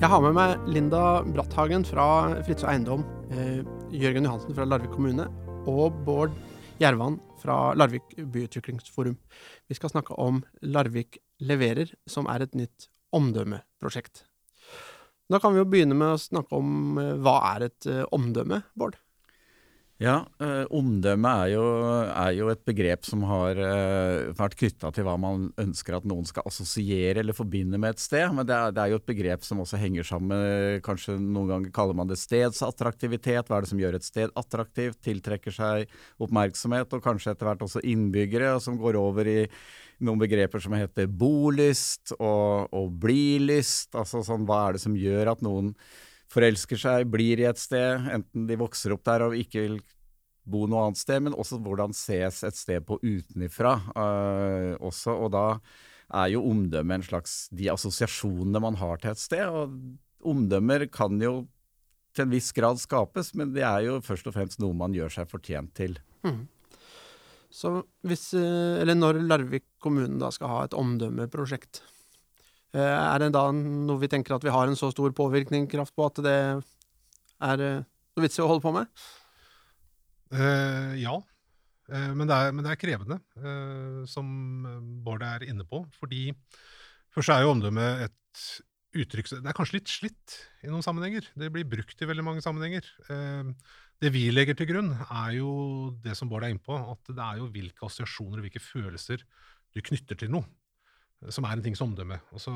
Jeg har med meg Linda Bratthagen fra Fritzøe Eiendom, eh, Jørgen Johansen fra Larvik kommune og Bård Gjervan fra Larvik byutviklingsforum. Vi skal snakke om Larvik leverer, som er et nytt omdømmeprosjekt. Da kan vi jo begynne med å snakke om eh, hva er et eh, omdømme, Bård? Ja, eh, omdømme er jo, er jo, et begrep som har eh, vært knytta til hva man ønsker at noen skal assosiere eller forbinde med et sted. Men det er, det er, jo et begrep som også henger sammen Kanskje noen ganger kaller man det stedsattraktivitet. Hva er det som gjør et sted attraktivt? Tiltrekker seg oppmerksomhet, og kanskje etter hvert også innbyggere, som går over i noen begreper som heter bolyst og, og blilyst. Altså sånn, hva er det som gjør at noen forelsker seg, blir i et sted, enten de vokser opp der og ikke vil bo noe annet sted, men også hvordan ses et sted på utenifra uh, også. Og da er jo omdømme en slags de assosiasjonene man har til et sted. Og omdømmer kan jo til en viss grad skapes, men det er jo først og fremst noe man gjør seg fortjent til. Mm. Så hvis, eh, eller når Larvik kommune da skal ha et omdømmeprosjekt, Eh, er det da noe vi tenker at vi har en så stor påvirkningskraft på at det er noe vits i å holde på med? Uh, ja, uh, men, det er, men, det er, krevende, uh, som Bård er inne på. Fordi først er jo omdømmet et uttrykk Det er kanskje litt slitt i noen sammenhenger. Det blir brukt i veldig mange sammenhenger. det vi legger til grunn, er jo det som Bård er inne på, at det er jo hvilke assosiasjoner og hvilke følelser du knytter til noe som er en tings omdømme. Altså,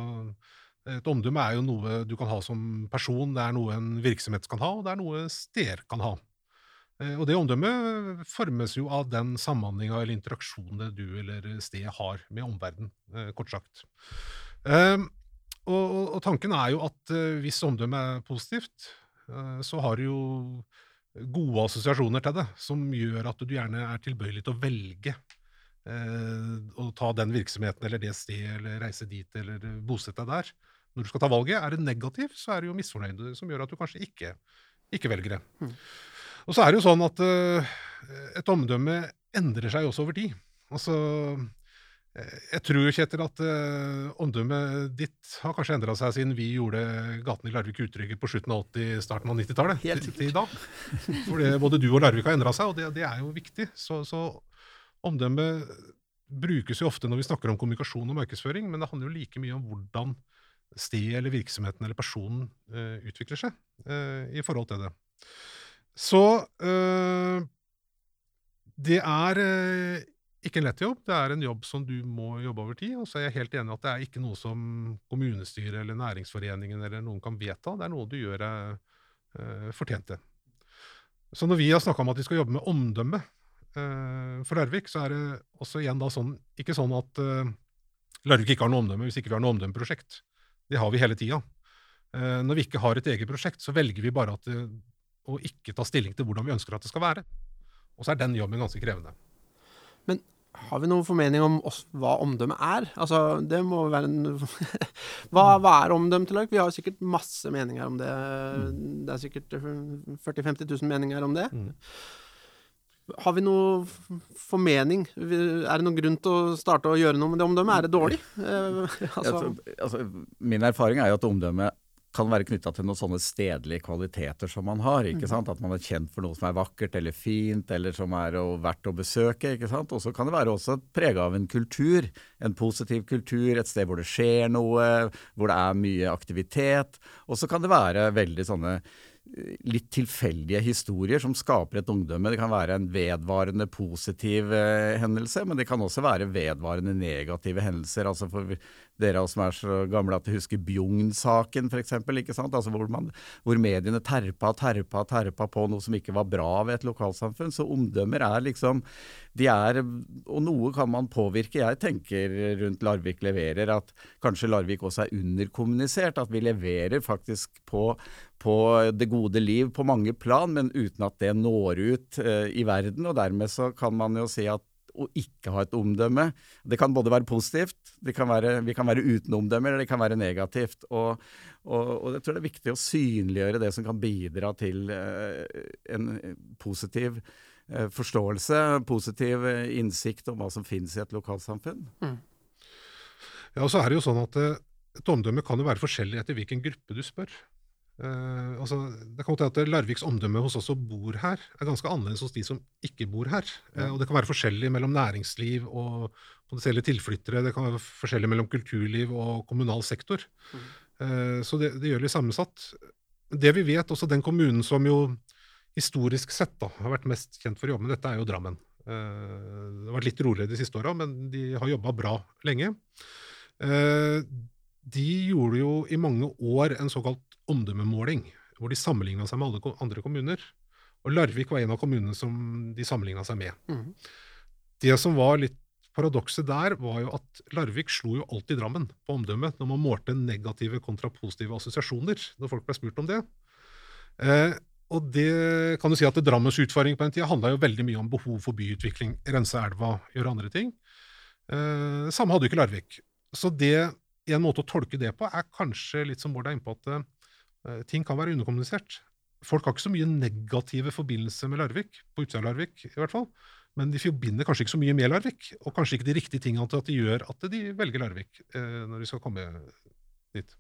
et omdømme er jo noe du kan ha som person, det er noe en virksomhet kan ha, og det er noe steder kan ha. Eh, og det omdømmet formes jo av den samhandlinga eller interaksjonen du eller stedet har med omverdenen, eh, kort sagt. Ehm, og, tanken er jo at eh, hvis omdømmet er positivt, så har du jo gode assosiasjoner til det, som gjør at du gjerne er tilbøyelig til å velge å ta den virksomheten eller det stedet eller reise dit eller bosette deg der. Når du skal ta valget, er det negativt, så er det jo misfornøyde som gjør at du kanskje ikke, ikke velger det. Mm. Og så er det jo sånn at uh, et omdømme endrer seg også over tid. Altså, eh, jeg tror, jo, Kjetil, at uh, omdømmet ditt har kanskje endra seg siden vi gjorde Gaten i Larvik utrygge på slutten av 80-, starten av 90-tallet. Til, til, i dag. For både du og Larvik har endra seg, og det, det, er jo viktig. Så, så omdømmet brukes jo ofte når vi snakker om kommunikasjon og markedsføring, men det handler jo like mye om hvordan stedet eller virksomheten eller personen uh, utvikler seg uh, i forhold til det. Så øh, det er ikke en lett jobb. Det er en jobb som du må jobbe over tid. Og så er jeg helt enig at det er ikke noe som kommunestyret eller næringsforeningen eller noen kan vedta. Det er noe du gjør deg fortjent til. Så når vi har snakka om at vi skal jobbe med omdømme, Eh, for Larvik så er det også igjen da sånn Ikke sånn at Larvik ikke har noe omdømme hvis ikke vi har noe omdømmeprosjekt. Det har vi hele tida. Når vi ikke har et eget prosjekt, så velger vi bare at, å ikke ta stilling til hvordan vi ønsker at det skal være. Og så er den jobben ganske krevende. Men har vi noen formening om oss, hva omdømme er? Altså, det må være en hva, hva, er omdømme til? Vi har sikkert masse meninger om det. Mm. Det er sikkert 40 000-50 000 meninger om det. Mm. Har vi noe formening? Er det noen grunn til å starte å gjøre noe med det omdømmet? Er det dårlig? Eh, altså. Altså, min erfaring er jo at omdømmet kan være knytta til noen sånne stedlige kvaliteter som man har. ikke sant? At man er kjent for noe som er vakkert eller fint, eller som er verdt å besøke. ikke sant? Og så kan det være også prega av en kultur. En positiv kultur, et sted hvor det skjer noe, hvor det er mye aktivitet. Og så kan det være veldig sånne litt tilfeldige historier som skaper et ungdomme. Det kan være en vedvarende positiv eh, hendelse, men det kan også være vedvarende negative hendelser. altså for dere av oss som er så gamle at de husker Bjugn-saken f.eks. Altså hvor, hvor mediene terpa og terpa terpa på noe som ikke var bra ved et lokalsamfunn. Så omdømmer er liksom de er, Og noe kan man påvirke. Jeg tenker rundt Larvik leverer at kanskje Larvik også er underkommunisert. At vi leverer faktisk på, på det gode liv på mange plan, men uten at det når ut uh, i verden. Og dermed så kan man jo si at å ikke ha et omdømme. Det kan både være positivt, kan være, vi kan være uten omdømme, eller det kan være negativt. Og, og, og, jeg tror det er viktig å synliggjøre det som kan bidra til eh, en positiv eh, forståelse, positiv eh, innsikt om hva som finnes i et lokalsamfunn. Mm. Ja, og så er det jo sånn at et omdømme kan jo være forskjellig etter hvilken gruppe du spør. Uh, altså, det kan godt at Larviks omdømme hos oss som bor her, er ganske annerledes hos de som ikke bor her. Uh, og Det kan være forskjellig mellom næringsliv og potensielle tilflyttere. Det kan være forskjellig mellom kulturliv og kommunal sektor. Mm. Uh, så det, det, gjør det sammensatt. Det vi vet, også den kommunen som jo historisk sett da, har vært mest kjent for å jobbe med dette, er jo Drammen. det har vært litt roligere de siste åra, men de har jobba bra lenge. de gjorde jo i mange år en såkalt omdømmemåling, hvor de sammenligna seg med alle andre kommuner. Og Larvik var en av kommunene som de sammenligna seg med. Mm. Det som var litt paradokset der, var jo at Larvik slo jo alltid Drammen på omdømmet når man målte negative kontra positive assosiasjoner, når folk ble spurt om det. Eh, og det kan du si at Drammens utfordring på den tida handla jo veldig mye om behov for byutvikling, rense elva, gjøre andre ting. Eh, samme hadde jo ikke Larvik. Så det, en måte å tolke det på er kanskje litt som Bård er inne på, at eh, ting kan være underkommunisert. Folk har ikke så mye negative forbindelser med Larvik, på utsida av Larvik i hvert fall. Men de forbinder kanskje ikke så mye med Larvik, og kanskje ikke de riktige tingene til at de gjør at de velger Larvik eh, når de skal komme dit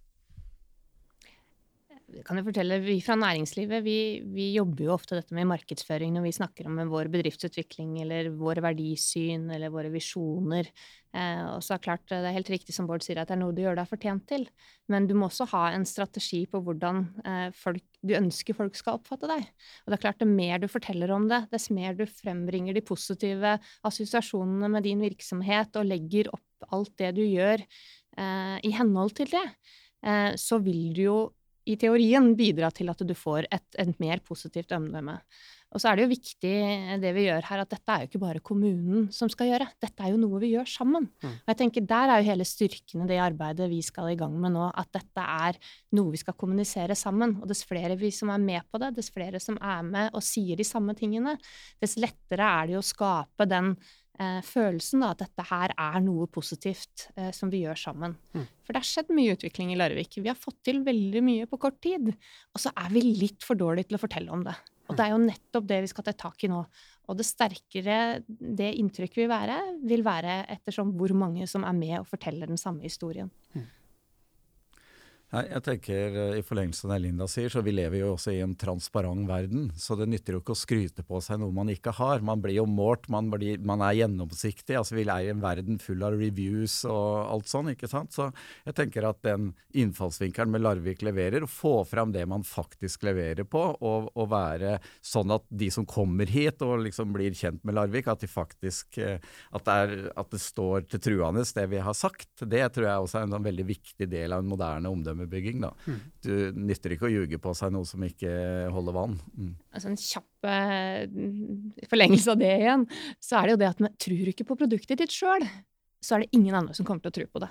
kan jeg fortelle, Vi fra næringslivet vi, vi, jobber jo ofte dette med markedsføring når vi snakker om vår bedriftsutvikling eller våre verdisyn eller våre visjoner. Eh, og så er klart, det er helt riktig som Bård sier, at det er noe du gjør deg fortjent til. Men du må også ha en strategi på hvordan eh, folk, du ønsker folk skal oppfatte deg. Og det er klart, det mer du forteller om det, dess mer du frembringer de positive assosiasjonene med din virksomhet og legger opp alt det du gjør eh, i henhold til det, eh, så vil du jo i teorien bidra til at du får et, et, mer positivt omdømme. Og så er det jo viktig det vi gjør her, at dette er jo ikke bare kommunen som skal gjøre. Dette er jo noe vi gjør sammen. Mm. Og jeg tenker Der er jo hele styrken i det arbeidet vi skal i gang med nå. At dette er noe vi skal kommunisere sammen. Og dess flere vi som er med på det, dess flere som er med og sier de samme tingene, dess lettere er det jo å skape den eh, følelsen da, at dette her er noe positivt eh, som vi gjør sammen. Mm. For det har skjedd mye utvikling i Larvik. Vi har fått til veldig mye på kort tid. Og så er vi litt for dårlige til å fortelle om det. Og det er jo nettopp det vi skal ta tak i nå. Og det sterkere det inntrykket vil være, vil være ettersom hvor mange som er med og forteller den samme historien. Mm. Nei, jeg tenker eh, I forlengelse av det Linda sier, så vi lever jo også i en transparent verden. Så det nytter jo ikke å skryte på seg noe man ikke har. Man blir jo målt, man, blir, man er gjennomsiktig. altså Vi er i en verden full av reviews og alt sånn. ikke sant? Så jeg tenker at den innfallsvinkelen med Larvik leverer, å få fram det man faktisk leverer på, og, og, være sånn at de som kommer hit og liksom blir kjent med Larvik, at de faktisk eh, at det, er, at det står til truende det vi har sagt, det tror jeg også er en, en veldig viktig del av en moderne omdømme reklamebygging. Da. Mm. Du nytter ikke å ljuge på seg noe som ikke holder vann. Mm. Altså En kjapp uh, forlengelse av det igjen, så er det jo det at man tror ikke på produktet ditt sjøl så er det ingen andre som kommer til å tro på det.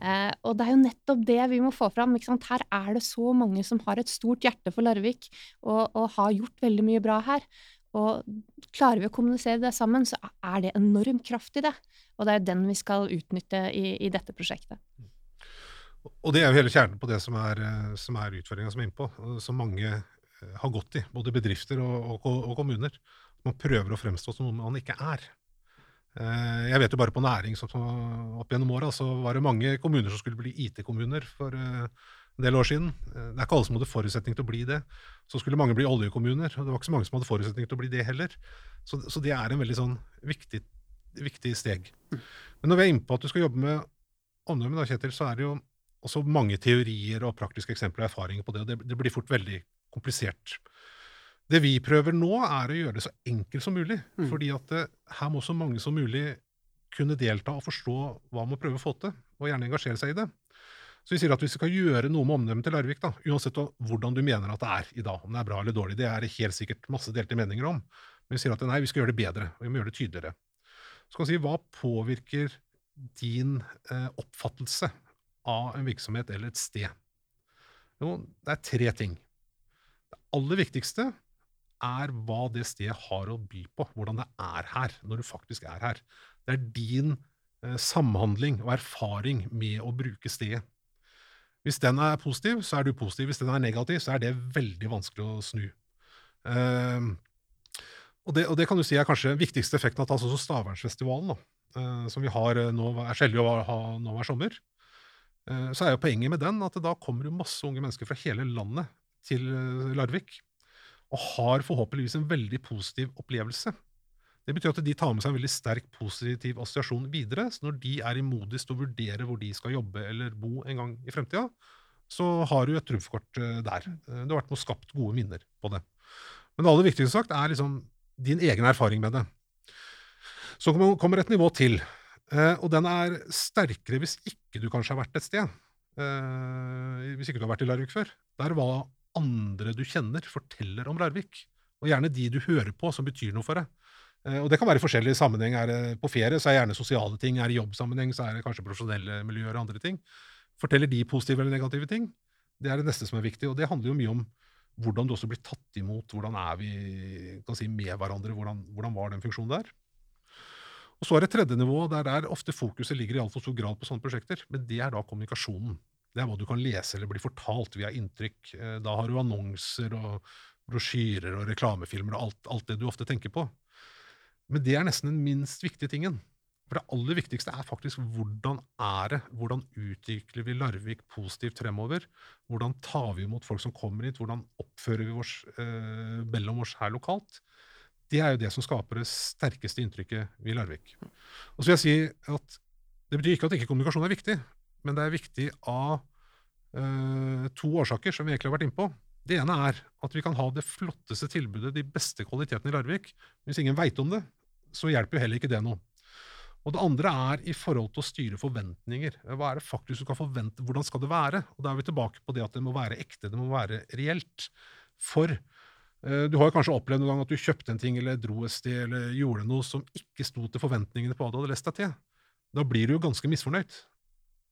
Eh, og det er jo nettopp det vi må få fram. Her er det så mange som har et stort hjerte for Larvik og, og, har gjort veldig mye bra her. Og klarer vi å kommunisere det sammen, så er det enorm kraft i det. Og det er den vi skal utnytte i, i dette prosjektet. Og det er jo hele kjernen på det som er, eh, som er utfordringa som er innpå, som mange eh, har gått i, både bedrifter og, og, og, kommuner. Man prøver å fremstå som noe man ikke er. Eh, jeg vet jo bare på næring opp gjennom åra så var det mange kommuner som skulle bli IT-kommuner for en del år siden. Det er ikke alle som hadde forutsetning til å bli det. Så skulle mange bli oljekommuner, og det var ikke så mange som hadde forutsetning til å bli det heller. Så, så det er en veldig sånn viktig, viktig steg. Mm. Men når vi er inne på at du skal jobbe med omdømme, da, Kjetil, så er det jo også mange teorier og praktiske eksempler og erfaringer på det, og det, det, blir fort veldig komplisert. Det vi prøver nå, er å gjøre det så enkelt som mulig. Mm. fordi at det, eh, her må så mange som mulig kunne delta og forstå hva man prøver å få til, og gjerne engasjere seg i det. Så vi sier at hvis vi skal gjøre noe med omdømmet til Larvik, da, uansett hvordan du mener at det er i dag, om det er bra eller dårlig, det er det helt sikkert masse delte meninger om. Men vi sier at nei, vi skal gjøre det bedre, og vi må gjøre det tydeligere. Så kan vi si, Hva påvirker din eh, oppfattelse av en virksomhet eller et sted? Jo, det er tre ting. Det aller viktigste er hva det stedet har å by på, hvordan det er her, når du faktisk er her. Det er din eh, samhandling og erfaring med å bruke stedet. Hvis den er positiv, så er du positiv. Hvis den er negativ, så er det veldig vanskelig å snu. Eh, og, det, og, det, kan du si er kanskje viktigste effekten av altså Stavernfestivalen, da, eh, som vi har eh, nå, er skjellig å ha nå hver sommer. Eh, så er jo poenget med den at da kommer det masse unge mennesker fra hele landet til eh, Larvik. Og har forhåpentligvis en veldig positiv opplevelse. Det betyr at de tar med seg en veldig sterk positiv assosiasjon videre. Så når de er i modus til å vurdere hvor de skal jobbe eller bo en gang i fremtida, så har du et trumfkort eh, der. Det har vært noe skapt gode minner på det. Men det aller viktigste sagt er liksom din egen erfaring med det. Så kommer et nivå til, eh, og den er sterkere hvis ikke du kanskje har vært et sted. Eh, hvis ikke du har vært i Larvik før. Der hva andre du kjenner, forteller om Larvik. Og gjerne de du hører på, som betyr noe for deg. Eh, og det kan være i forskjellige sammenheng. Er det på ferie, så er det gjerne sosiale ting. Er det jobbsammenheng, så er det kanskje profesjonelle miljøer og andre ting. Forteller de positive eller negative ting? Det er det neste som er viktig. Og det handler jo mye om hvordan du også blir tatt imot. Hvordan er vi si, med hverandre? Hvordan, hvordan var den funksjonen der? Og Så er det tredje nivå, der er ofte fokuset ligger i altfor stor grad på sånne prosjekter. Men det er da kommunikasjonen. Det er hva du kan lese eller bli fortalt via inntrykk. Eh, da har du annonser og brosjyrer og reklamefilmer og alt, alt det du ofte tenker på. Men det er nesten den minst viktige tingen. For det aller viktigste er faktisk hvordan er det? Hvordan utvikler vi Larvik positivt fremover? Hvordan tar vi imot folk som kommer hit? Hvordan oppfører vi oss eh, mellom oss her lokalt? Det er jo det som skaper det sterkeste inntrykket i Larvik. Og så vil jeg si at Det betyr ikke at ikke kommunikasjon er viktig, men det er viktig av eh, to årsaker som vi egentlig har vært inne på. Det ene er at vi kan ha det flotteste tilbudet, de beste kvalitetene i Larvik. Hvis ingen veit om det, så hjelper jo heller ikke det noe. Og det andre er i forhold til å styre forventninger. Hva er det faktisk du kan forvente? Hvordan skal det være? Og Da er vi tilbake på det at det må være ekte, det må være reelt. For du har kanskje opplevd noen gang at du kjøpte en ting eller dro et sted eller gjorde noe som ikke sto til forventningene på hva du hadde lest deg til. Da blir du jo ganske misfornøyd.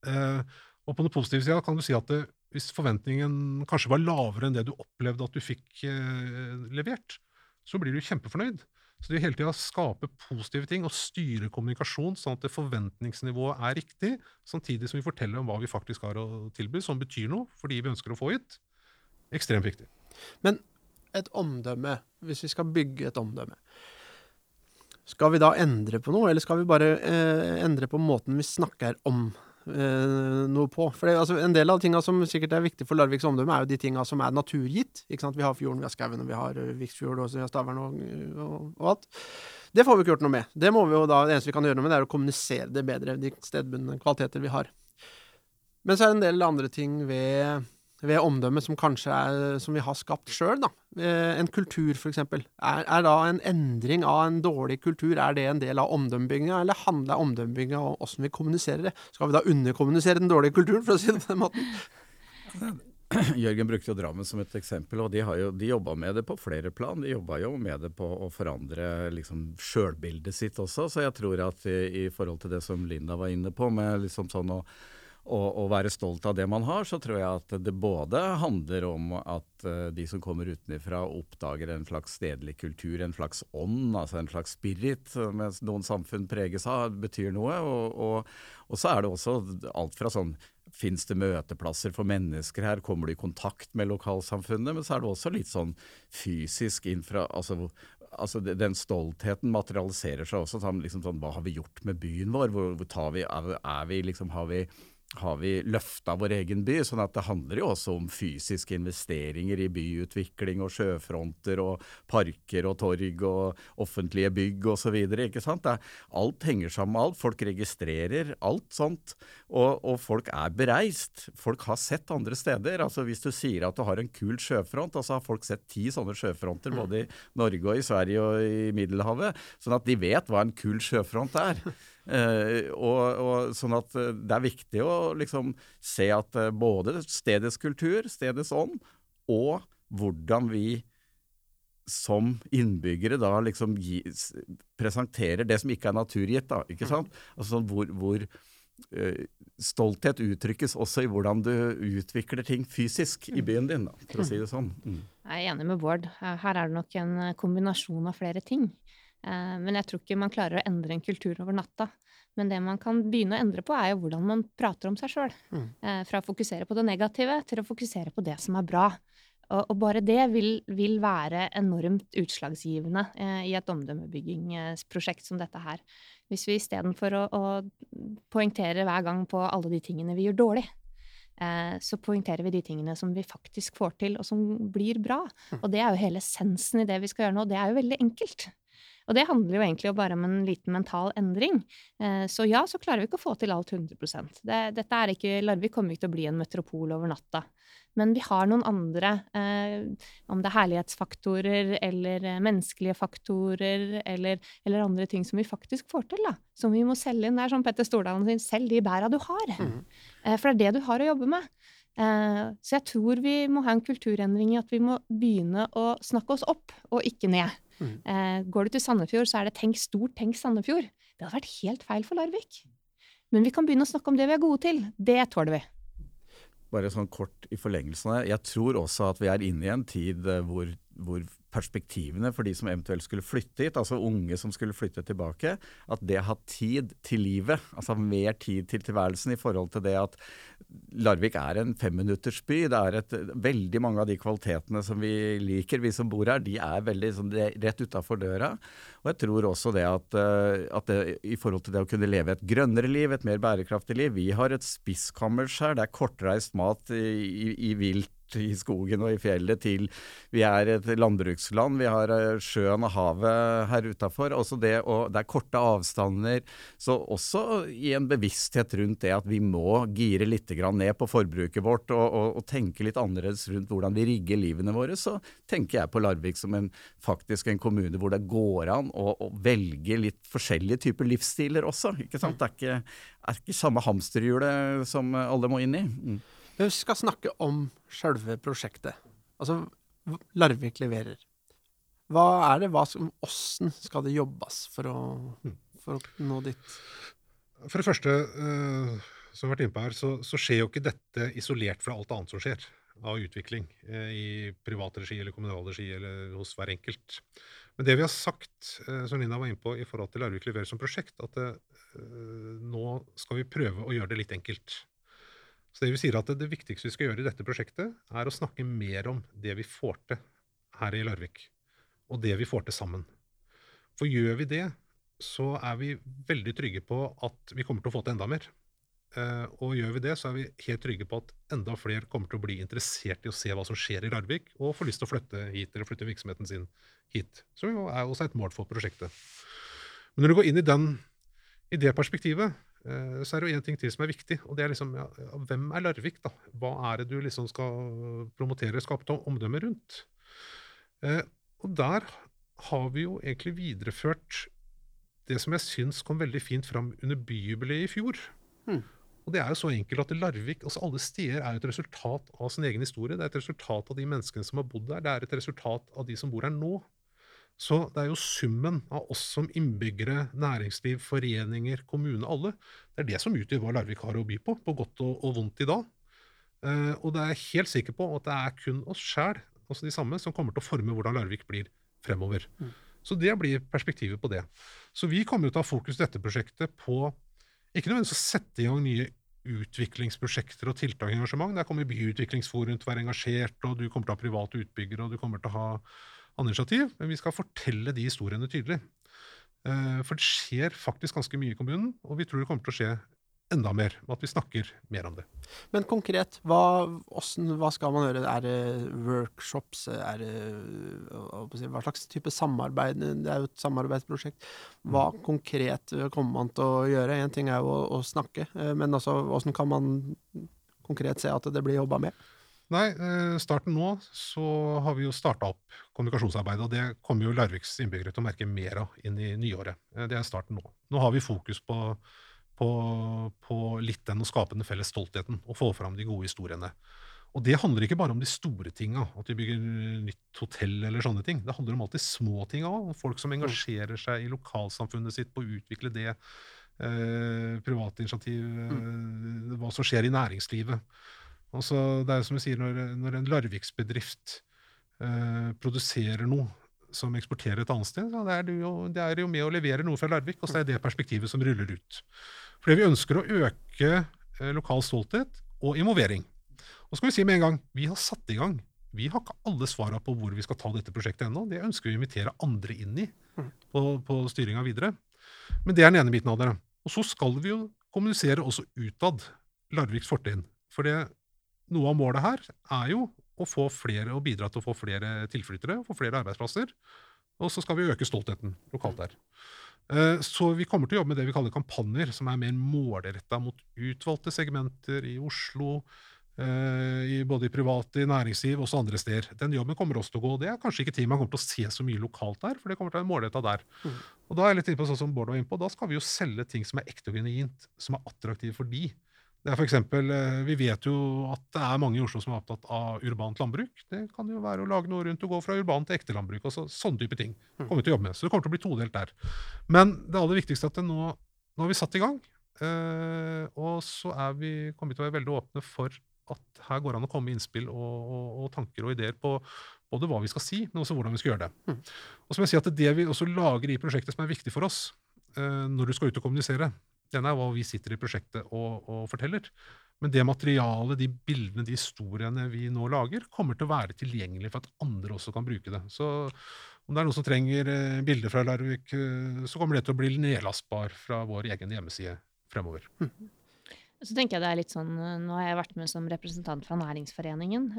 Eh, og på den positive sida kan du si at det, hvis forventningen kanskje var lavere enn det du opplevde at du fikk eh, levert, så blir du kjempefornøyd. Så det hele tida skape positive ting og styre kommunikasjon sånn at forventningsnivået er riktig, samtidig som vi forteller om hva vi faktisk har å tilby, som betyr noe for de vi ønsker å få hit. Ekstremt viktig. Men et omdømme, hvis vi skal bygge et omdømme Skal vi da endre på noe, eller skal vi bare eh, endre på måten vi snakker om eh, noe på. For det, altså, En del av tinga som sikkert er viktig for Larviks omdømme, er jo de tinga som er naturgitt. Vi har fjorden, vi har skauen, vi har uh, Viksfjord, og vi har Stavern og, og, og, alt. Det får vi ikke gjort noe med. Det da, det eneste vi kan gjøre noe med, det er å kommunisere det bedre, de stedbundne kvaliteter vi har. Men så er det en del andre ting ved ved omdømmet som kanskje er som vi har skapt sjøl, da. Eh, en kultur, f.eks. Er, er da en endring av en dårlig kultur er det en del av omdømmebygginga, eller handler omdømmebygginga om åssen vi kommuniserer det? Skal vi da underkommunisere den dårlige kulturen, for å si det på den måten? Jørgen brukte jo Drammen som et eksempel, og de, har jo, de jobba med det på flere plan. De jobba jo med det på å forandre liksom sjølbildet sitt også, så jeg tror at i, i, forhold til det som Linda var inne på, med liksom sånn å å, være stolt av det man har, så tror jeg at det både handler om at uh, de som kommer utenfra oppdager en slags stedlig kultur, en slags ånd, altså en slags spirit, mens noen samfunn preges av, betyr noe. Og, og, og så er det også alt fra sånn Fins det møteplasser for mennesker her? Kommer du i kontakt med lokalsamfunnet? Men så er det også litt sånn fysisk infra... Altså, altså den stoltheten materialiserer seg også. Sånn, liksom sånn, hva har vi gjort med byen vår? Hvor, hvor vi, er, er vi liksom, har vi har vi løfta vår egen by. sånn at det handler jo også om fysiske investeringer i byutvikling og sjøfronter og parker og torg og offentlige bygg osv. Alt henger sammen med alt. Folk registrerer alt sånt. Og, og, folk er bereist. Folk har sett andre steder. altså Hvis du sier at du har en kul sjøfront, altså har folk sett ti sånne sjøfronter både i Norge og i Sverige og i Middelhavet. Sånn at de vet hva en kul sjøfront er. Uh, og, og, sånn at uh, Det er viktig å liksom se at uh, både stedets kultur, stedets ånd, og hvordan vi som innbyggere da liksom gi, presenterer det som ikke er naturgitt. da, ikke sant? Altså hvor, hvor stolthet uttrykkes også i hvordan du utvikler ting fysisk i byen din, da, for å si det sånn. Mm. Jeg er enig med Bård. Her er det nok en kombinasjon av flere ting. Eh, men jeg tror ikke man klarer å endre en kultur over natta. Men det man kan begynne å endre på, er jo hvordan man prater om seg sjøl. Mm. Eh, fra å fokusere på det negative til å fokusere på det som er bra. Og, bare det vil, vil være enormt utslagsgivende eh, i et omdømmebyggingsprosjekt som dette her. Hvis vi istedenfor å, å poengtere hver gang på alle de tingene vi gjør dårlig, eh, så poengterer vi de tingene som vi faktisk får til, og som blir bra. Og det er jo hele essensen i det vi skal gjøre nå. Det er jo veldig enkelt. Og det handler jo egentlig bare om en liten mental endring. Eh, så ja, så klarer vi ikke å få til alt 100% det, Dette er ikke, Larvik kommer ikke til å bli en metropol over natta. Men vi har noen andre, eh, om det er herlighetsfaktorer eller eh, menneskelige faktorer eller, eller, andre ting som vi faktisk får til, da. Som vi må selge inn. Det er som Petter Stordalen sier, selg de bæra du har. Mm. For det er det du har å jobbe med. Så jeg tror vi må ha en kulturendring i at vi må begynne å snakke oss opp, og ikke ned. Mm. Eh, går du til Sandefjord, så er det 'tenk stort, tenk Sandefjord'. Det hadde vært helt feil for Larvik. Men vi kan begynne å snakke om det vi er gode til. Det tåler vi. Bare sånn kort i forlengelsen av det. Jeg tror også at vi er inne i en tid eh, hvor, hvor perspektivene for de som eventuelt skulle flytte hit, altså unge som skulle flytte tilbake, at det har tid til livet, altså mer tid til tilværelsen i forhold til det at Larvik er en femminuttersby. Det er et, veldig mange av de kvalitetene som vi liker, vi som bor her, de er veldig sånn, rett utafor døra. Og jeg tror også det at, eh, at det, i forhold til det å kunne leve et grønnere liv, et mer bærekraftig liv Vi har et spisskammers her, det er kortreist mat i, i, i vilt i skogen og i fjellet til vi er et landbruksland. Vi har eh, sjøen og havet her utafor. Det, det er korte avstander. Så også i en bevissthet rundt det at vi må gire litt ned på forbruket vårt og, og, og, tenke litt annerledes rundt hvordan vi rigger livene våre, så tenker jeg på Larvik som en, faktisk en kommune hvor det går an å, å velge litt forskjellige typer livsstiler også. Ikke sant? Det er ikke, er ikke samme hamsterhjulet som alle må inn i. Mm. Vi skal snakke om sjølve prosjektet. Altså, Larvik leverer. Hva er det? Åssen skal det jobbes for å, for å, nå dit? For det første, uh, som vi har vært inne på her, så, så, skjer jo ikke dette isolert fra alt annet som skjer av utvikling uh, i privat regi eller kommunal regi eller hos hver enkelt. Men det vi har sagt, uh, som Nina var inne på, i forhold til Larvik leverer som prosjekt, at nå skal vi prøve å gjøre det litt enkelt. Så det vi sier at det, det, viktigste vi skal gjøre i dette prosjektet, er å snakke mer om det vi får til her i Larvik, og det vi får til sammen. For gjør vi det, så er vi veldig trygge på at vi kommer til å få til enda mer. Uh, og gjør vi det, så er vi helt trygge på at enda flere kommer til å bli interessert i å se hva som skjer i Larvik, og får lyst til å flytte hit, eller flytte virksomheten sin hit. Som jo er også et mål for prosjektet. Men når du går inn i, den, i det perspektivet, Eh, så er det jo én ting til som er viktig, og det er liksom ja, Hvem er Larvik, da? Hva er det du liksom skal promotere, skape omdømme rundt? Eh, og der har vi jo egentlig videreført det som jeg syns kom veldig fint fram under byjubileet i fjor. Hmm. Og det er jo så enkelt at Larvik, altså Alle steder er jo et resultat av sin egen historie. Det er et resultat av de menneskene som har bodd der. Det er et resultat av de som bor her nå. Så det er jo summen av oss som innbyggere, næringsliv, foreninger, kommune, alle, det er det som utgjør hva Larvik har å by på, på godt og, og vondt i dag. Uh, og det er jeg helt sikker på at det er kun oss sjæl, altså de samme, som kommer til å forme hvordan Larvik blir fremover. Mm. Så det blir perspektivet på det. Så vi kommer til å ha fokus i dette prosjektet på ikke nødvendigvis å sette i gang nye utviklingsprosjekter og tiltak og engasjement. Der kommer Byutviklingsforum til å være engasjert, og du kommer til å ha private utbyggere, og du kommer til å ha andre initiativ, men vi skal fortelle de historiene tydelig. Eh, for det skjer faktisk ganske mye i kommunen, og vi tror det kommer til å skje enda mer, Og at vi snakker mer om det. Men konkret, hva, hvordan, hva skal man gjøre? Er det workshops? Er det, hva slags type samarbeid? Det er jo et samarbeidsprosjekt. Hva mm. konkret kommer man til å gjøre? Én ting er jo å, å snakke, eh, men også hvordan kan man konkret se at det blir jobba med? Nei, eh, starten nå så har vi jo starta opp kommunikasjonsarbeidet, og det kommer jo Larviks innbyggere til å merke mer av inn i nyåret. Eh, det er starten nå. Nå har vi fokus på, på, på litt den å skape den felles stoltheten og få fram de gode historiene. Og det handler ikke bare om de store tinga, at vi bygger nytt hotell eller sånne ting. Det handler om alltid små tinga òg. Folk som engasjerer seg i lokalsamfunnet sitt på å utvikle det. Eh, private initiativ, eh, hva som skjer i næringslivet. Altså, det er jo som vi sier, når, når en Larviksbedrift eh, produserer noe som eksporterer et annet sted, så det er det, jo, det er jo med å levere noe fra Larvik, og så er det perspektivet som ruller ut. Fordi vi ønsker å øke eh, lokal stolthet og involvering. Og så skal vi si med en gang vi har satt i gang. Vi har ikke alle svara på hvor vi skal ta dette prosjektet ennå. Det ønsker vi å invitere andre inn i på, på styringa videre. Men det er den ene biten av det. Og så skal vi jo kommunisere også utad Larviks fortrinn. For det noe av målet her er jo å få flere, å bidra til å få flere tilflyttere, få flere arbeidsplasser. Og så skal vi øke stoltheten lokalt der. Eh, Så vi kommer til å jobbe med det vi kaller kampanjer, som er mer målretta mot utvalgte segmenter i Oslo, eh, i både i private, i næringsliv og også andre steder. Den jobben kommer også til å gå. Det er kanskje ikke ting man kommer til å se så mye lokalt der, for det kommer til å være målretta der. Mm. Og da er jeg litt inne på sånn som Bård var inne på, da skal vi jo selge ting som er ekte og genuint, som er attraktive for de. Det er for eksempel, eh, Vi vet jo at det er mange i Oslo som er opptatt av urbant landbruk. Det kan jo være å lage noe rundt og gå fra urbant til ekte landbruk. altså Sånne type ting kommer vi til å jobbe med. Så det kommer til å bli todelt der. Men det aller viktigste er at nå, nå har vi satt i gang. eh, og så er vi, kommer vi til å være veldig åpne for at her går det an å komme med innspill og, og, og tanker og ideer på både hva vi skal si, men også hvordan vi skal gjøre det. Mm. Og så må jeg si at det vi også lager i prosjektet som er viktig for oss, eh, når du skal ut og kommunisere, den er hva vi sitter i prosjektet og, og forteller. Men det materialet, de bildene, de historiene vi nå lager, kommer til å være tilgjengelig for at andre også kan bruke det. Så om det er noen som trenger eh, bilder fra Larvik, eh, så kommer det til å bli nedlastbar fra vår egen hjemmeside fremover. Så tenker jeg det er litt sånn, eh, Nå har jeg vært med som representant fra næringsforeningen.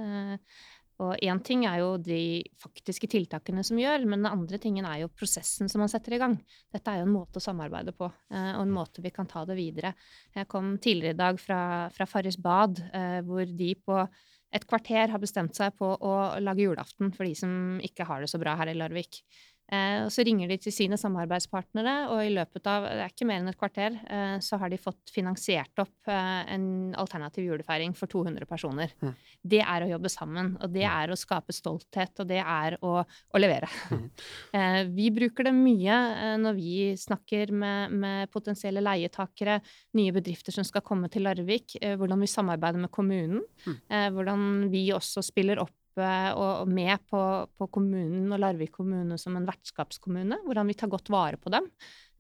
Og én ting er jo de faktiske tiltakene som gjør, men den andre tingen er jo prosessen som man setter i gang. Dette er jo en måte å samarbeide på, eh, og en måte vi kan ta det videre. Jeg kom tidligere i dag fra, fra Farris bad, eh, hvor de på et kvarter har bestemt seg på å lage julaften for de som ikke har det så bra her i Larvik. Eh, og så ringer de til sine samarbeidspartnere, og i løpet av det er ikke mer enn et kvarter, eh, så har de fått finansiert opp eh, en alternativ julefeiring for 200 personer. Mm. Det er å jobbe sammen, og det er å skape stolthet, og det er å, å levere. Mm. Eh, vi bruker det mye eh, når vi snakker med, med potensielle leietakere, nye bedrifter som skal komme til Larvik, eh, hvordan vi samarbeider med kommunen, Mm. eh, hvordan vi også spiller opp og med på, på kommunen og Larvik kommune som en vertskapskommune. Hvordan vi tar godt vare på dem.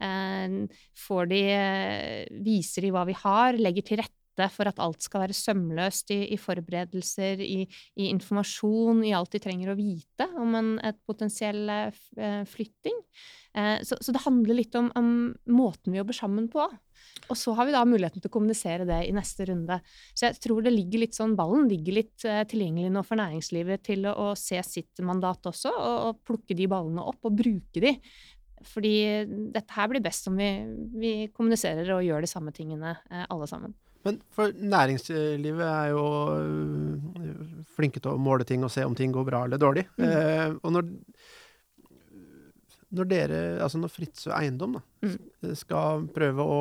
Eh, får de, eh, viser de hva vi har, legger til rette for at alt skal være sømløst i, i forberedelser, i, i informasjon, i alt de trenger å vite om en et potensiell eh, eh, flytting. Eh, så, så det handler litt om, om måten vi jobber sammen på. Og så har vi da muligheten til å kommunisere det i neste runde. Så jeg tror det ligger litt sånn, ballen ligger litt tilgjengelig nå for næringslivet til å, å se sitt mandat også, og, og plukke de ballene opp og bruke de. Fordi dette her blir best om vi, vi kommuniserer og gjør de samme tingene alle sammen. Men for næringslivet er jo øh, flinke til å måle ting og se om ting går bra eller dårlig. Mm. Eh, og når, når dere, altså når Fritzøe Eiendom da, Mm. skal prøve å,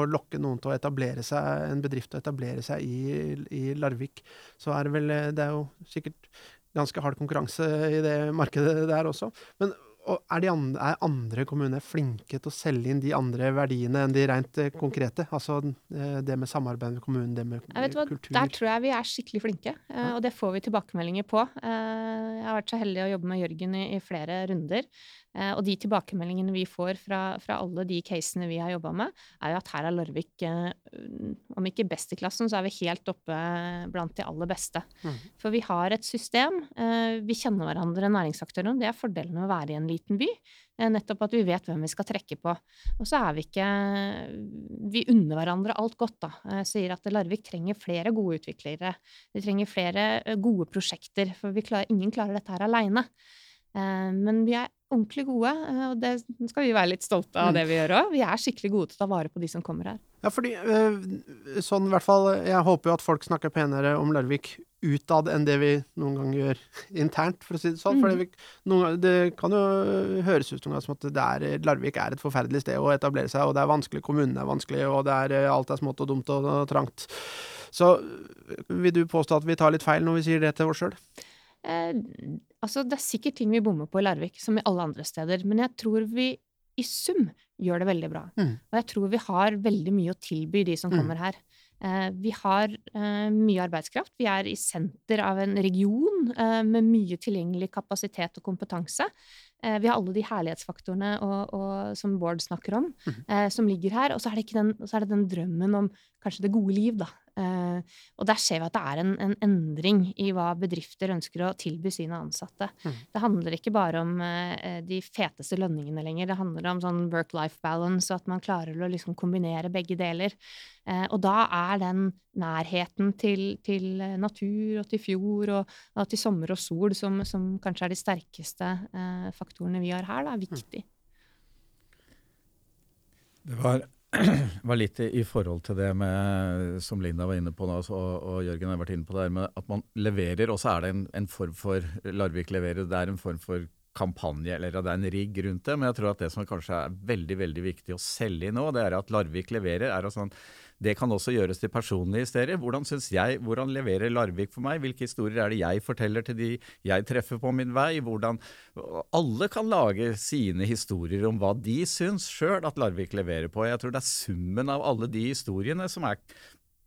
å lokke noen til å etablere seg, en bedrift til å etablere seg i, i Larvik, så er det vel eh, Det er jo sikkert ganske hard konkurranse i det markedet der også. Men er, de andre, er andre kommuner flinke til å selge inn de andre verdiene enn de rent eh, konkrete? Altså eh, det med samarbeid med kommunen, det med hva, kultur? Der tror jeg vi er skikkelig flinke, eh, og det får vi tilbakemeldinger på. Jeg har vært så heldig å jobbe med Jørgen i, i flere runder. Eh, og de tilbakemeldingene vi får fra, fra alle de casene vi har jobba med, er jo at her er Larvik, eh, om ikke best i klassen, så er vi helt oppe blant de aller beste. Mm. For vi har et system. eh, vi kjenner hverandre, næringsaktørene. Det er fordelen med å være i en liten by. nettopp at vi vet hvem vi skal trekke på. Og så er vi ikke Vi unner hverandre alt godt, da. Jeg sier at Larvik trenger flere gode utviklere. Vi trenger flere gode prosjekter, for vi klarer, ingen klarer dette her aleine. Men vi er ordentlig gode, eh, og det skal vi være litt stolte av Mm. det vi gjør òg. Vi er skikkelig gode til å ta vare på de som kommer her. Ja, fordi øh, sånn i hvert fall Jeg håper jo at folk snakker penere om Larvik utad enn det vi noen gang gjør internt, for å si det sånn. For Mm. det, noen, ganger- det kan jo høres ut noen gang som at det er, Larvik er et forferdelig sted å etablere seg, og det er vanskelig, kommunen er vanskelig, og det er, alt er smått og dumt og, og trangt. Så vil du påstå at vi tar litt feil når vi sier det til oss sjøl? Eh, altså, det er sikkert ting vi bommer på i Larvik, som i alle andre steder, men jeg tror vi i sum gjør det veldig bra. Mm. Og jeg tror vi har veldig mye å tilby de som Mm. kommer her. Eh, vi har eh, mye arbeidskraft. Vi er i senter av en region eh, med mye tilgjengelig kapasitet og kompetanse. Eh, vi har alle de herlighetsfaktorene og, og, som Bård snakker om, mm. eh, som ligger her. Og så er, den, så er det den drømmen om kanskje det gode liv, da. Eh, og der ser vi at det er en, en endring i hva bedrifter ønsker å tilby sine ansatte. Mm. Det handler ikke bare om eh, de feteste lønningene lenger. Det handler om sånn work-life balance, og at man klarer å liksom kombinere begge deler. Eh, og da er den nærheten til, til natur og til fjord og, og til sommer og sol, som, som kanskje er de sterkeste eh, faktorene vi har her, da, er viktig. Det var, var litt i, forhold til det med, som Linda var inne på nå, og, og Jørgen har vært inne på det her med at man leverer, og så er det en, en form for Larvik leverer, det er en form for kampanje, eller det er en rigg rundt det. Men jeg tror at det som kanskje er veldig veldig viktig å selge nå, det er at Larvik leverer. er sånn, sånn, Det kan også gjøres til personlige historier. Hvordan hvordan leverer Larvik for meg? Hvilke historier er det jeg forteller til de jeg treffer på min vei? Hvordan, alle kan lage sine historier om hva de syns sjøl at Larvik leverer på. Jeg tror det er summen av alle de historiene som er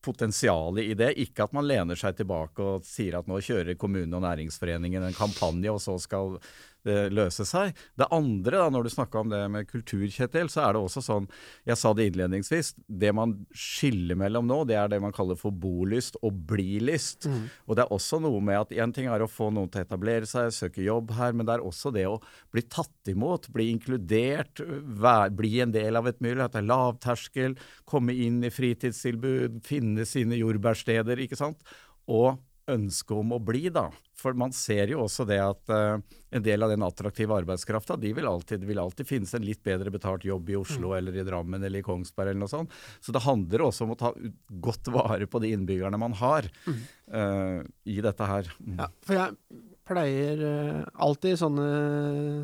potensialet i det. Ikke at man lener seg tilbake og sier at nå kjører kommunen og næringsforeningen en kampanje, og så skal det løse seg. Det andre, da, når du snakka om det med kultur, Kjetil, så er det også sånn Jeg sa det innledningsvis. Det man skiller mellom nå, det er det man kaller for bolyst og blilyst. Mm. Og det er også noe med at én ting er å få noen til å etablere seg, søke jobb her, men det er også det å bli tatt imot, bli inkludert, vær, bli en del av et miljø. At det er lavterskel, komme inn i fritidstilbud, finne sine jordbærsteder, ikke sant. Og ønske om å bli, da. For man ser jo også det at uh, en del av den attraktive arbeidskrafta, de vil alltid, vil alltid finnes en litt bedre betalt jobb i Oslo mm. eller i Drammen eller i Kongsberg eller noe sånt. Så det handler også om å ta godt vare på de innbyggerne man har mm. uh, i dette her. Mm. Ja, for jeg pleier uh, alltid i sånne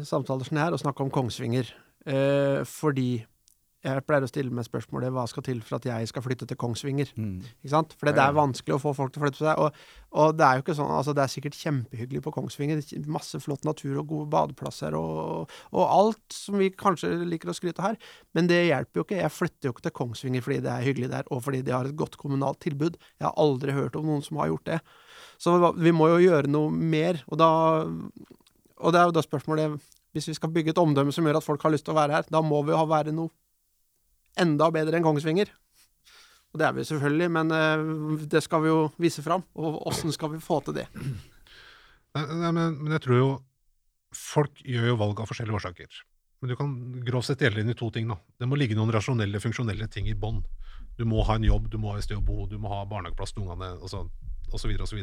samtaler som her å snakke om Kongsvinger. fordi jeg pleier å stille meg spørsmålet hva skal til for at jeg skal flytte til Kongsvinger. Mm. Ikke sant? For det er vanskelig å få folk til å flytte på seg. Og, og, det er jo ikke sånn, altså det er sikkert kjempehyggelig på Kongsvinger. Masse flott natur og gode badeplasser og, og, alt som vi kanskje liker å skryte her. Men det hjelper jo ikke. Jeg flytter jo ikke til Kongsvinger fordi det er hyggelig der, og fordi de har et godt kommunalt tilbud. Jeg har aldri hørt om noen som har gjort det. Så vi må jo gjøre noe mer. Og, da, og det er jo da spørsmålet Hvis vi skal bygge et omdømme som gjør at folk har lyst til å være her, da må vi jo ha være noe enda bedre enn Kongsvinger. Og det er vi selvfølgelig, men uh, det skal vi jo vise fram. Og åssen skal vi få til det? Nei men, men, jeg tror jo folk gjør jo valg av forskjellige årsaker. Men du kan grovt sett dele inn i to ting. da. Det må ligge noen rasjonelle, funksjonelle ting i bånn. Du må ha en jobb, du må ha et sted å bo, du må ha barnehageplass til ungene osv. osv.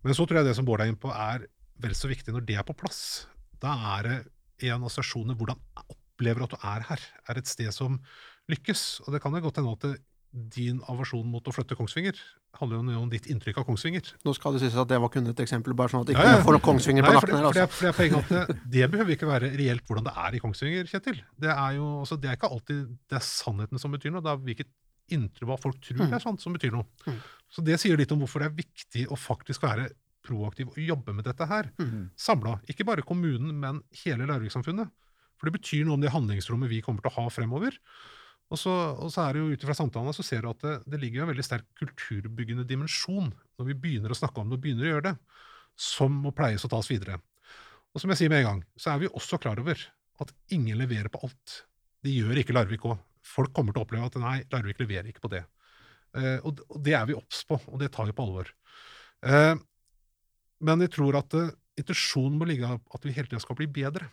Men så tror jeg det som Bård er inne på, er vel så viktig når det er på plass. Da er det en av stasjonene hvordan opplever at du er her, er et sted som lykkes. Og det kan jo godt hende at din aversjon mot å flytte Kongsvinger handler jo om ditt inntrykk av Kongsvinger. Nå skal det sies at det var kun et eksempel, bare sånn at ikke ja, ja. får Kongsvinger på nakken her. Altså. For, det, for det, at det, det, behøver ikke være reelt hvordan det er i Kongsvinger, Kjetil. Det er jo altså, det er ikke alltid det er sannheten som betyr noe. Det er hvilket inntrykk hva folk tror mm. er sant, som betyr noe. Mm. Så det sier litt om hvorfor det er viktig å faktisk være proaktiv og jobbe med dette her. Mm. Samla. Ikke bare kommunen, men hele Larvik-samfunnet. For det betyr noe om det handlingsrommet vi kommer til å ha fremover. Og så, og så er det jo ut ifra samtalene så ser du at det, det ligger en veldig sterk kulturbyggende dimensjon når vi begynner å snakke om det og begynner å gjøre det, som må pleies og tas videre. Og som jeg sier med en gang, så er vi også klar over at ingen leverer på alt. Det gjør ikke Larvik òg. Folk kommer til å oppleve at nei, Larvik leverer ikke på det. Eh, og, det er vi obs på, og det tar vi på alvor. Eh, men jeg tror at uh, intensjonen må ligge at vi hele tida skal bli bedre.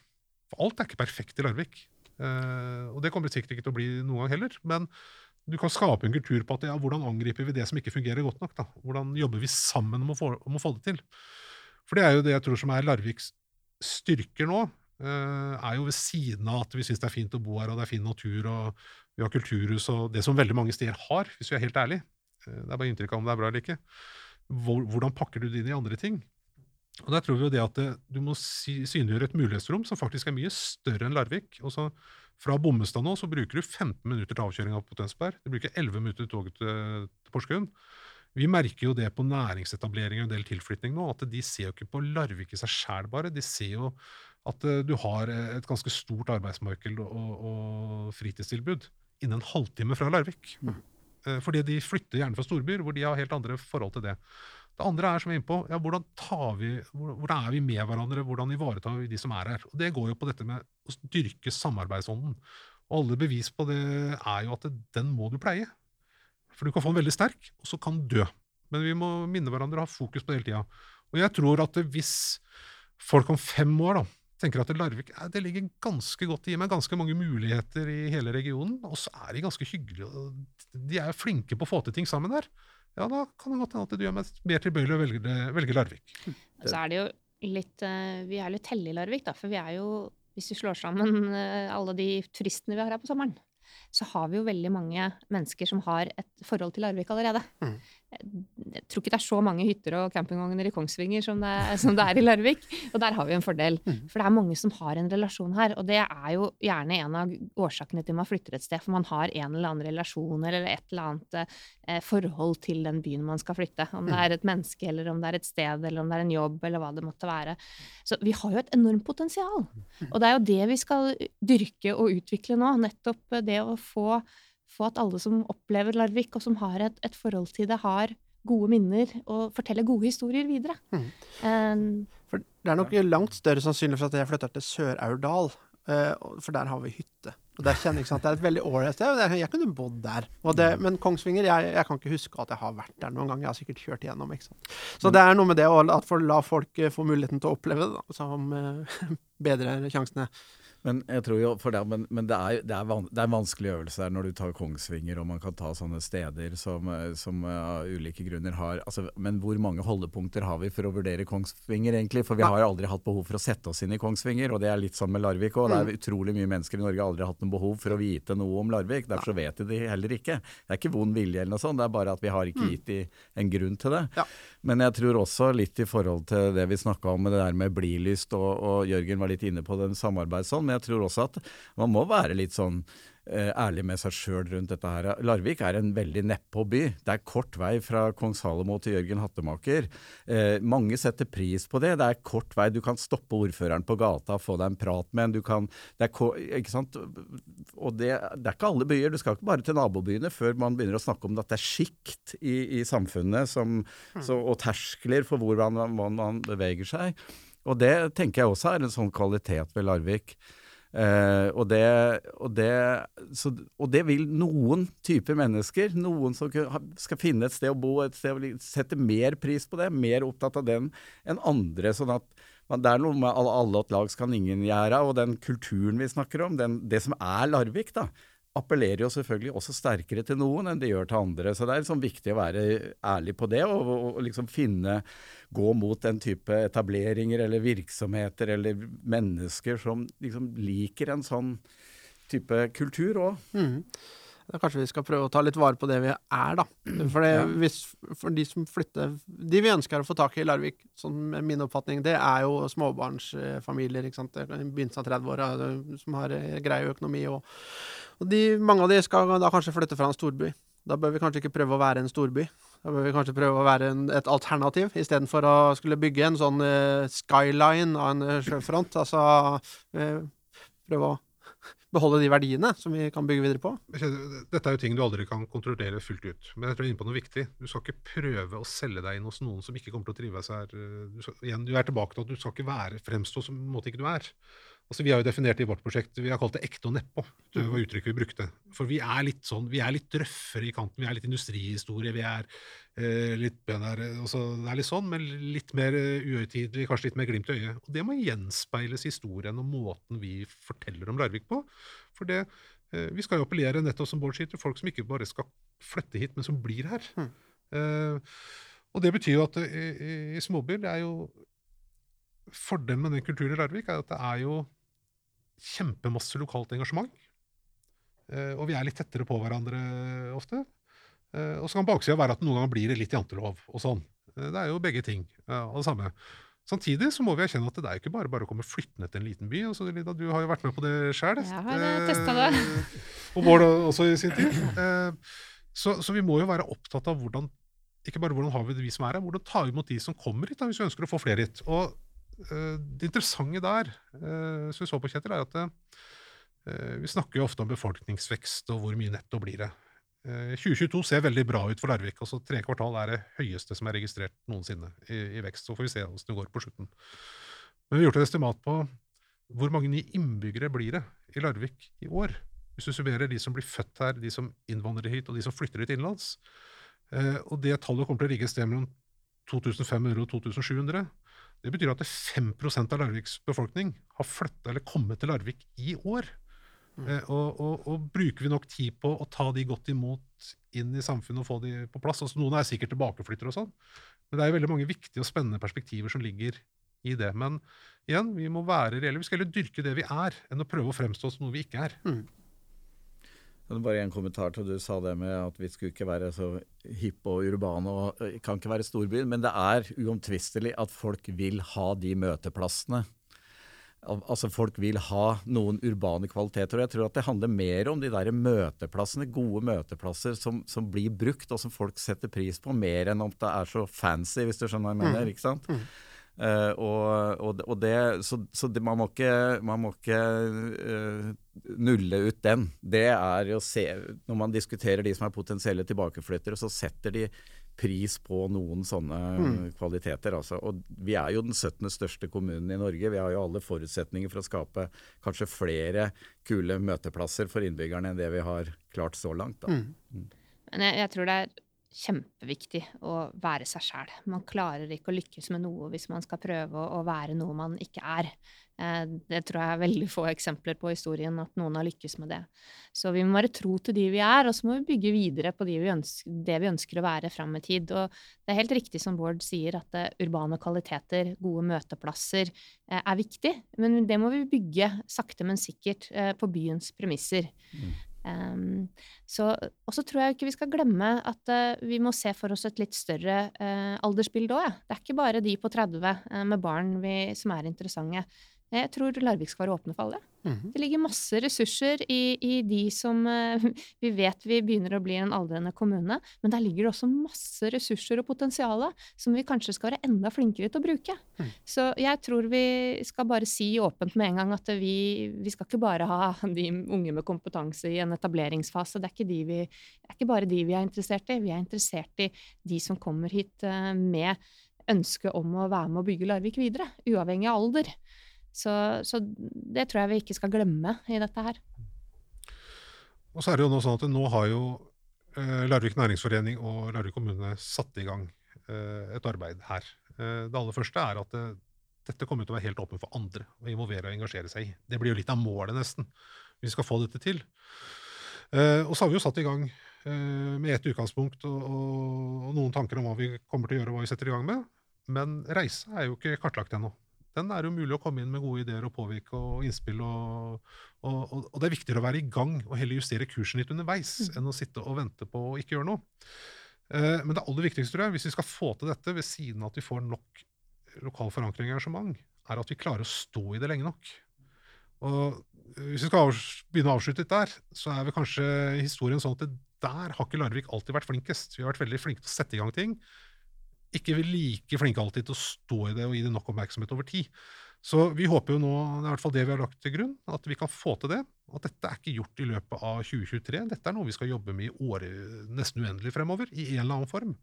For alt er ikke perfekt i Larvik. Uh, og det kommer det sikkert ikke til å bli noen gang heller. Men du kan skape en kultur på at ja, hvordan angriper vi det som ikke fungerer godt nok? da? Hvordan jobber vi sammen om å få, om å få det til? For det er jo det jeg tror som er Larviks styrker nå. Uh, er jo ved siden av at vi syns det er fint å bo her, og det er fin natur, og vi har kulturhus, og det som veldig mange steder har, hvis vi er helt ærlige. Uh, det er bare inntrykk av om det er bra eller ikke. Hvor, hvordan pakker du det inn i andre ting? Og der tror vi jo det at det, du må si, synliggjøre et mulighetsrom som faktisk er mye større enn Larvik. og så fra Bommestad nå så bruker du 15 minutter til avkjøringa på Tønsberg. Du bruker 11 minutter til toget til, til Porsgrunn. Vi merker jo det på næringsetablering og en del tilflytning nå, at de ser jo ikke på Larvik i seg sjæl bare. De ser jo at uh, du har et ganske stort arbeidsmarked og, og fritidstilbud innen en halvtime fra Larvik. Mm. Uh, fordi de flytter gjerne fra storbyer, hvor de har helt andre forhold til det. Det andre er som vi er inne på, ja, hvordan, vi, hvordan er vi med hverandre, hvordan ivaretar vi de som er her. Og Det går jo på dette med å dyrke samarbeidsånden. Og alle bevis på det er jo at den må du pleie. For du kan få den veldig sterk, og så kan du dø. Men vi må minne hverandre og ha fokus på det hele tida. Og jeg tror at hvis folk om fem år da, tenker at Larvik det ligger ganske godt, det gir meg ganske mange muligheter i hele regionen, og så er de ganske hyggelige. De er flinke på å få til ting sammen der ja, da kan det godt hende at du gjør meg mer tilbøyelig å velge, velge, Larvik. Så er det jo litt eh, Vi er litt heldige i Larvik, da. For vi er jo, hvis vi slår sammen eh, alle de turistene vi har her på sommeren, så har vi jo veldig mange mennesker som har et forhold til Larvik allerede. Mm jeg tror ikke det er så mange hytter og campingvogner i Kongsvinger som det, er, som det, er, i Larvik. Og der har vi en fordel. Mm. For det er mange som har en relasjon her. Og det er jo gjerne en av årsakene til man flytter et sted. For man har en eller annen relasjon eller et eller annet eh, forhold til den byen man skal flytte. Om det mm. er et menneske, eller om det er et sted, eller om det er en jobb, eller hva det måtte være. Så vi har jo et enormt potensial. Mm. Og det er jo det vi skal dyrke og utvikle nå. Nettopp det å få få at alle som opplever Larvik, og som har et, et forhold til det, har gode minner og forteller gode historier videre. Mm. Um, for det er nok langt større sannsynlig for at jeg flytter til Sør-Aurdal, uh, for der har vi hytte. Og der kjenner jeg, Det er et veldig ålreit sted. Jeg kunne bodd der. Det, mm. men Kongsvinger jeg, jeg, kan ikke huske at jeg har vært der noen gang. Jeg har sikkert kjørt igjennom. ikke sant? Så det er noe med det å la folk få muligheten til å oppleve det, da, som uh, bedrer sjansene. Men jeg tror jo, for det, men, men det, er, det, er van, det, er, en vanskelig øvelse der når du tar Kongsvinger, og man kan ta sånne steder som, eh, som eh, av ulike grunner har altså, Men hvor mange holdepunkter har vi for å vurdere Kongsvinger, egentlig? For vi har aldri hatt behov for å sette oss inn i Kongsvinger, og det er litt sånn med Larvik òg. Det er mm. utrolig mye mennesker i Norge har aldri hatt noe behov for å vite noe om Larvik. Derfor så vet de det heller ikke. Det er ikke vond vilje eller noe sånt, det er bare at vi har ikke mm. gitt de en grunn til det. Ja. Men jeg tror også litt i forhold til det vi snakka om med det der med blilyst, og, og Jørgen var litt inne på den samarbeidsånd, men jeg tror også at man må være litt sånn eh, ærlig med seg sjøl rundt dette her. Larvik er en veldig nedpå by. Det er kort vei fra kong Salomo til Jørgen Hattemaker. Eh, mange setter pris på det. Det er kort vei. Du kan stoppe ordføreren på gata og få deg en prat med en. Du kan, det er, ikke sant? Og det, det, er ikke alle byer. Du skal ikke bare til nabobyene før man begynner å snakke om at det er sjikt i, i, samfunnet som, mm. så, og terskler for hvordan man, man beveger seg. Og det tenker jeg også er en sånn kvalitet ved Larvik. Uh, og, det, og, det, så, og, det, vil noen typer mennesker, noen som skal finne et sted å bo, et sted å sette mer pris på det, mer opptatt av den enn andre. sånn at man, Det er noe med alle, åt lag skal ingen gjøre, og den kulturen vi snakker om, den, det som er Larvik, da, appellerer jo selvfølgelig også sterkere til noen enn det gjør til andre. Så det er liksom viktig å være ærlig på det, og, og, liksom finne Gå mot den type etableringer eller virksomheter eller mennesker som liksom liker en sånn type kultur òg. Mm. Da kanskje vi skal prøve å ta litt vare på det vi er, da. For, det, ja. hvis, for de som flytter De vi ønsker å få tak i i Larvik, sånn min oppfatning, det er jo småbarnsfamilier. ikke sant? Begynnelsen av 30-åra som har grei økonomi. og og de, mange av de skal da kanskje flytte fra en storby. Da bør vi kanskje ikke prøve å være en storby. Da bør vi kanskje prøve å være en, et alternativ, istedenfor å skulle bygge en sånn uh, skyline av en sjøfront. Altså uh, prøve å beholde de verdiene som vi kan bygge videre på. Dette er jo ting du aldri kan kontrollere fullt ut. Men jeg tror du er inne på noe viktig. Du skal ikke prøve å selge deg inn hos noen som ikke kommer til å trives her. Du, skal, igjen, du er tilbake til at du skal ikke være, fremstå som en måte ikke du er. Altså, vi har jo definert i vårt prosjekt vi har kalt det ekte og nedpå. Det var uttrykket vi brukte. For vi er litt sånn, vi er litt røffere i kanten. Vi er litt industrihistorie. Vi er eh, litt benere, Altså, det er litt sånn, men litt mer uh, uhøytidelig, kanskje litt mer glimt i øyet. Og det må gjenspeiles i historien og måten vi forteller om Larvik på. For det, eh, vi skal jo appellere nettopp som Bård sier, til folk som ikke bare skal flytte hit, men som blir her. Mm. Eh, og det betyr jo at i, i, i småbyer det er jo Fordelen med den kulturen i Larvik er at det er jo kjempemasse lokalt engasjement. Eh, og vi er litt tettere på hverandre ofte. Eh, og så kan baksida være at noen ganger blir det litt jantelov og sånn. Eh, det er jo begge ting av det samme. Samtidig så må vi erkjenne at det er ikke bare bare å komme flyttende til en liten by. Altså, Lida, du har jo vært med på det sjøl. Jeg har eh, og Bård også i sin tid. Eh, så, så, vi må jo være opptatt av hvordan ikke bare hvordan har vi det vi som er her, hvordan tar vi imot de som kommer hit, da, hvis vi ønsker å få flere hit. Og Eh, det interessante der, eh, som vi så på, Kjetil, er at eh, vi snakker jo ofte om befolkningsvekst og hvor mye netto blir det. Eh, 2022 ser veldig bra ut for Larvik. altså Tre kvartal er det høyeste som er registrert noensinne i, i vekst. Så får vi se hvordan det går på slutten. Men vi har gjort et estimat på hvor mange nye innbyggere blir det i Larvik i år. Hvis du summerer de som blir født her, de som innvandrer hit, og de som flytter hit innenlands. Eh, og det tallet kommer til å ligge et sted mellom 2500 og 2700. Det betyr at det 5% av Larviks befolkning har flytta eller kommet til Larvik i år. Mm. Eh, og, og, og, bruker vi nok tid på å ta de godt imot inn i samfunnet og få de på plass? Altså, noen er sikkert tilbakeflyttere og sånn, men det er jo veldig mange viktige og spennende perspektiver som ligger i det. Men igjen, vi må være reelle. Vi skal heller dyrke det vi er, enn å prøve å fremstå som noe vi ikke er. Mm. Bare en kommentar til du sa det med at vi skulle ikke være så hippe og urbane og øh, kan ikke være storbyen. Men det er uomtvistelig at folk vil ha de møteplassene. Altså Folk vil ha noen urbane kvaliteter. og Jeg tror at det handler mer om de der møteplassene, gode møteplasser som, som blir brukt, og som folk setter pris på, mer enn om det er så fancy, hvis du skjønner hva jeg mener. Mm. ikke sant? Mm. Uh, og, og, og, det, Så, så det, man må ikke, man må ikke uh, nulle ut den. Det er å se Når man diskuterer de som er potensielle tilbakeflyttere, så setter de pris på noen sånne mm. kvaliteter. Altså. Og vi er jo den 17. største kommunen i Norge. Vi har jo alle forutsetninger for å skape kanskje flere kule møteplasser for innbyggerne enn det vi har klart så langt. Mm. Mm. Men jeg, jeg tror det er kjempeviktig å være seg sjæl. Man klarer ikke å lykkes med noe hvis man skal prøve å være noe man ikke er. Eh, det tror jeg er veldig få eksempler på i historien at noen har lykkes med det. Så vi må være tro til de vi er, og så må vi bygge videre på de vi ønsker, det vi ønsker å være fram i tid. Og det er helt riktig som Bård sier, at eh, urbane kvaliteter, gode møteplasser, eh, er viktig. Men det må vi bygge sakte, men sikkert på byens premisser. Mm. Um, så, og så tror jeg ikke vi skal glemme at uh, vi må se for oss et litt større uh, aldersbilde òg. Ja. Det er ikke bare de på 30 uh, med barn vi, som er interessante. Jeg tror Larvik skal være åpne for alle. Mm. Det ligger masse ressurser i, i de som uh, Vi vet vi begynner å bli en aldrende kommune, men der ligger det også masse ressurser og potensial som vi kanskje skal være enda flinkere til å bruke. Mm. Så jeg tror vi skal bare si åpent med en gang at vi, vi skal ikke bare ha de unge med kompetanse i en etableringsfase. Det er ikke, de vi, det er ikke bare de vi er interessert i. Vi er interessert i de som kommer hit uh, med ønske om å være med å bygge Larvik videre, uavhengig av alder. Så, så, det tror jeg vi ikke skal glemme i dette her. Og så er det jo nå sånn at nå har jo eh, Larvik næringsforening og Larvik kommune satt i gang eh, et arbeid her. Eh, det aller første er at det, dette kommer til å være helt åpent for andre å involvere og engasjere seg i. Det blir jo litt av målet, nesten, vi skal få dette til. Eh, og så har vi jo satt i gang eh, med ett utgangspunkt og, og, noen tanker om hva vi kommer til å gjøre og hva vi setter i gang med. Men reisa er jo ikke kartlagt ennå den er jo mulig å komme inn med gode ideer og påvirke og innspill. Og, og, og det er viktigere å være i gang og heller justere kursen litt underveis mm. enn å sitte og vente på å ikke gjøre noe. Eh, men det aller viktigste, tror jeg, hvis vi skal få til dette ved siden av at vi får nok lokal forankring og engasjement, er at vi klarer å stå i det lenge nok. Og hvis vi skal begynne å avslutte litt der, så er vel kanskje historien sånn at det der har ikke Larvik alltid vært flinkest. Vi har vært veldig flinke til å sette i gang ting ikke like flinke alltid til å stå i det og gi det nok oppmerksomhet over tid. Så vi håper jo nå, det er i hvert fall det vi har lagt til grunn, at vi kan få til det. At dette er ikke gjort i løpet av 2023. Dette er noe vi skal jobbe med i året nesten uendelig fremover, i en eller annen form.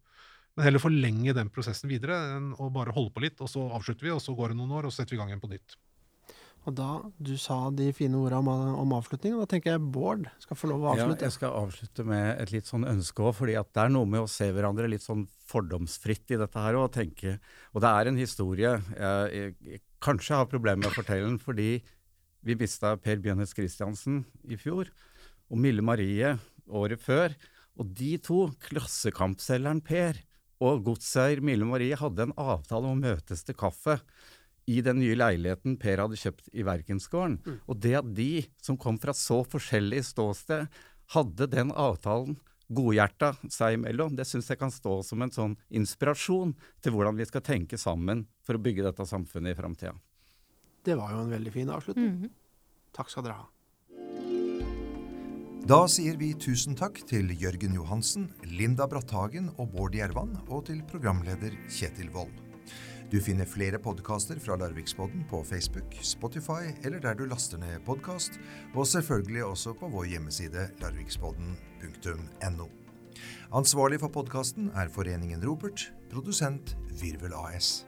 Men heller forlenge den prosessen videre enn å bare holde på litt, og så avslutter vi, og så går det noen år, og så setter vi i gang igjen på nytt. Og da du sa de fine orda om, om avslutning, da tenker jeg Bård skal få lov å avslutte. Ja, jeg skal avslutte med et litt sånn ønske òg, fordi det er noe med å se hverandre litt sånn fordomsfritt i dette her og tenke Og det er en historie jeg, jeg, jeg kanskje har problemer med å fortelle den, fordi vi mista Per Bjørnes Christiansen i fjor, og Mille Marie året før. Og de to, Klassekampselgeren Per og godseier Mille Marie, hadde en avtale om å møtes til kaffe i den nye leiligheten Per hadde kjøpt i Verkensgården. Mm. Og det at de som kom fra så forskjellig ståsted, hadde den avtalen godhjerta seg imellom, det syns jeg kan stå som en sånn inspirasjon til hvordan vi skal tenke sammen for å bygge dette samfunnet i framtida. Det var jo en veldig fin avslutning. Mm -hmm. Takk skal dere ha. Da sier vi tusen takk til Jørgen Johansen, Linda Bratthagen og Bård Gjervan, og til programleder Kjetil Wold. Du finner flere podkaster fra Larviksboden på Facebook, Spotify eller der du laster ned podkast, og selvfølgelig også på vår hjemmeside larviksboden.no. Ansvarlig for podkasten er Foreningen Robert, produsent Virvel AS.